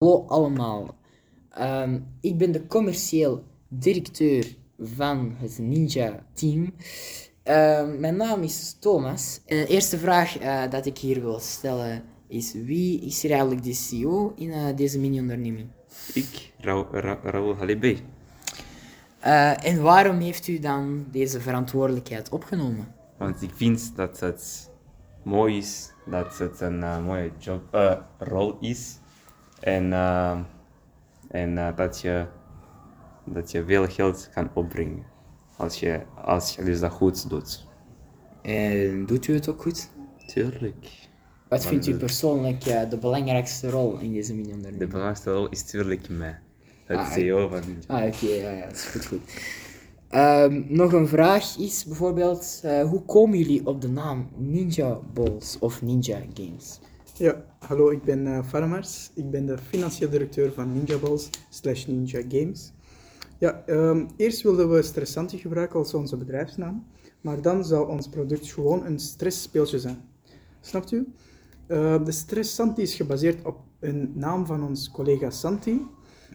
Hallo allemaal. Ehm, ik ben de commercieel directeur van het Ninja Team. Ehm, mijn naam is Thomas. En de eerste vraag eh, dat ik hier wil stellen is: wie is er eigenlijk de CEO in eh, deze mini-onderneming? Ik, Ra Ra Raoul Halibé. Eh, en waarom heeft u dan deze verantwoordelijkheid opgenomen? Want ik vind dat het mooi is, dat het een mooie job, rol is. En, eh, en eh, dat, je, dat je veel geld kan opbrengen. Als je, als je dus dat goed doet. En doet u het ook goed? Tuurlijk. Wat vindt u de- persoonlijk eh, de belangrijkste rol in deze De mini-onderneming? belangrijkste rol is tuurlijk mij. Het Ah, CEO van Ninja. Ah, oké, ja, ja, dat is goed, goed. Ehm, nog een vraag is bijvoorbeeld, eh, hoe komen jullie op de naam Ninja Balls of Ninja Games? Ja, hallo, ik ben eh Farmers. Ik ben de financieel directeur van Ninja Balls slash Ninja Games. Ja, ehm, eerst wilden we Stressanti gebruiken als onze bedrijfsnaam, maar dan zou ons product gewoon een stressspeeltje zijn. Snapt u? Eh, de Stressanti is gebaseerd op een naam van ons collega Santi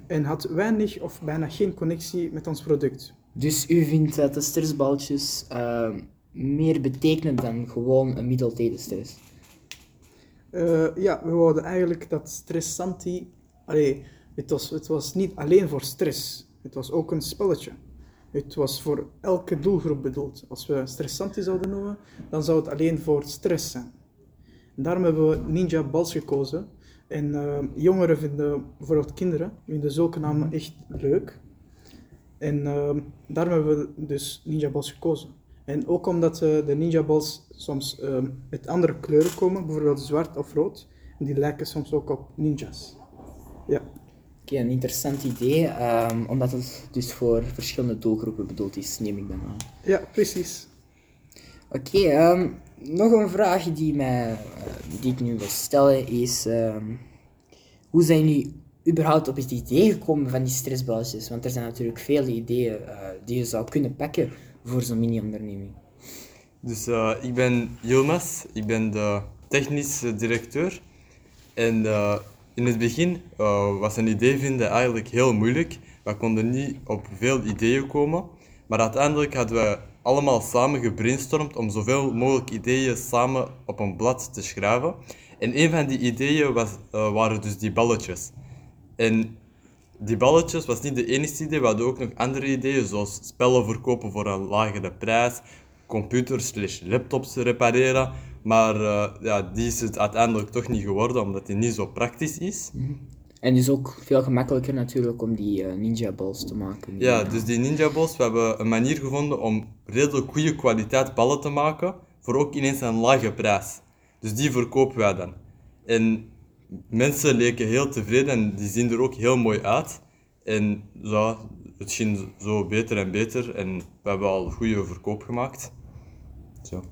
en had weinig of bijna geen connectie met ons product. Dus u vindt dat de stressballetjes ehm, meer betekenen dan gewoon een middel tegen stress? Eh, ja, we wouden eigenlijk dat stressanti... Allee, het was, het was niet alleen voor stress. Het was ook een spelletje. Het was voor elke doelgroep bedoeld. Als we stressanti zouden noemen, dan zou het alleen voor stress zijn. En daarom hebben we Ninja Balls gekozen. En eh, jongeren vinden, bijvoorbeeld kinderen, vinden zulke namen echt leuk. En eh, daarom hebben we dus Ninja Balls gekozen. En ook omdat eh, de Ninja Balls soms eh, met andere kleuren komen, bijvoorbeeld zwart of rood. En die lijken soms ook op ninjas. Ja, Oké, een interessant idee, ehm, omdat het dus voor verschillende doelgroepen bedoeld is, neem ik dan aan. ja precies. Oké, ehm, nog een vraag die, mij, eh, die ik nu wil stellen is: ehm, hoe zijn jullie überhaupt op het idee gekomen van die stressballetjes? Want er zijn natuurlijk vele ideeën eh, die je zou kunnen pakken voor zo'n mini-onderneming. Dus eh, ik ben Yilmaz, ik ben de technische directeur. En eh, in het begin eh, was een idee vinden eigenlijk heel moeilijk. We konden niet op veel ideeën komen. Maar uiteindelijk hadden we allemaal samen gebrainstormd om zoveel mogelijk ideeën samen op een blad te schrijven. En een van die ideeën was, waren dus die balletjes. En die balletjes was niet de enige idee. We hadden ook nog andere ideeën, zoals spellen verkopen voor een lagere prijs, computers slash laptops repareren. Maar eh, ja, die is het uiteindelijk toch niet geworden, omdat die niet zo praktisch is. En dus ook veel gemakkelijker natuurlijk om die eh, ninja balls te maken. Ja, dus die Ninja Balls, we hebben een manier gevonden om redelijk goede kwaliteit ballen te maken, voor ook ineens een lage prijs. Dus die verkopen wij dan. En mensen leken heel tevreden en die zien er ook heel mooi uit. En ja, het ging zo beter en beter en we hebben al goede verkoop gemaakt. Zo.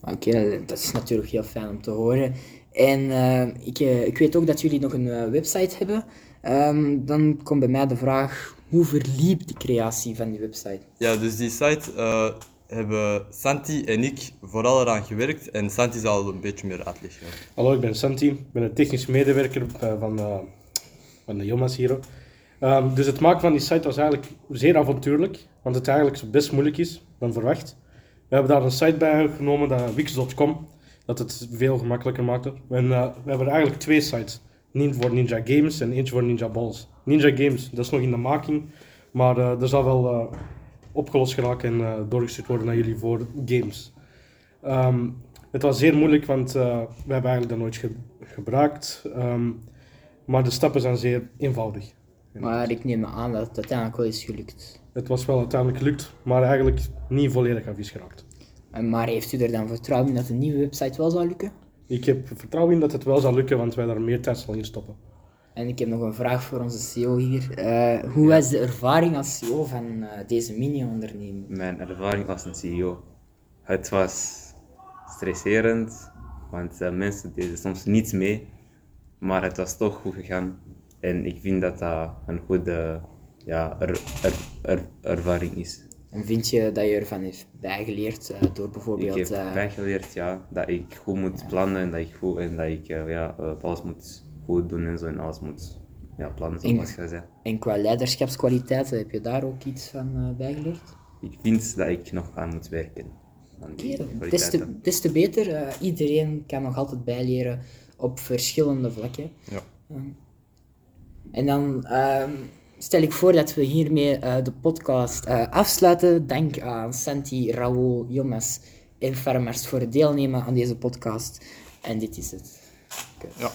Oké, dat is natuurlijk heel fijn om te horen. En eh, ik, eh, ik weet ook dat jullie nog een eh, website hebben. Ehm, dan komt bij mij de vraag, hoe verliep de creatie van die website? Ja, dus die site hebben Santi en ik vooral eraan gewerkt en Santi zal een beetje meer uitleggen. Hallo, ik ben Santi. Ik ben de technisch medewerker eh, van, eh, van de Jomas hier. Ehm, dus het maken van die site was eigenlijk zeer avontuurlijk, want het eigenlijk best moeilijk is dan verwacht. We hebben daar een site bij genomen, wix.com, dat het veel gemakkelijker maakte. En eh, we hebben eigenlijk twee sites. Eén voor Ninja Games en eentje voor Ninja Balls. Ninja Games, dat is nog in de making, maar eh dat zal wel opgelost geraken en eh, doorgestuurd worden naar jullie voor games. Ehm, het was zeer moeilijk, want eh, we hebben eigenlijk dat nooit ge- gebruikt. Ehm, maar de stappen zijn zeer eenvoudig. Maar ik neem aan dat het uiteindelijk wel is gelukt. Het was wel uiteindelijk gelukt, maar eigenlijk niet volledig afvies geraakt. En Maar heeft u er dan vertrouwen in dat een nieuwe website wel zal lukken? Ik heb vertrouwen in dat het wel zal lukken, want wij daar meer tijd zal in stoppen. En ik heb nog een vraag voor onze CEO hier. Eh, hoe was de ervaring als CEO van eh, deze mini-onderneming? Mijn ervaring als een CEO. Het was stresserend, want eh, mensen deden soms niets mee, maar het was toch goed gegaan. En ik vind dat dat een goede ja, er, er, er- ervaring is. En vind je dat je ervan heeft bijgeleerd door Ik bijvoorbeeld... heb eh, bijgeleerd ja, dat ik goed moet plannen en dat ik, goed, en dat ik ja, alles moet goed doen en zo en alles moet ja, plannen zoals je zei. En qua leiderschapskwaliteiten, heb je daar ook iets van eh, bijgeleerd? Ik vind dat ik nog aan moet werken. Aan die Kerel, des te, kwaliteiten. des te beter. eh, iedereen kan nog altijd bijleren op verschillende vlakken. Ja. Ehm, en dan ehm, stel ik voor dat we hiermee eh, de podcast eh, afsluiten. Dank aan Santi, Raoul, Jonas en Farmers voor het deelnemen aan deze podcast. En dit is het. Ja.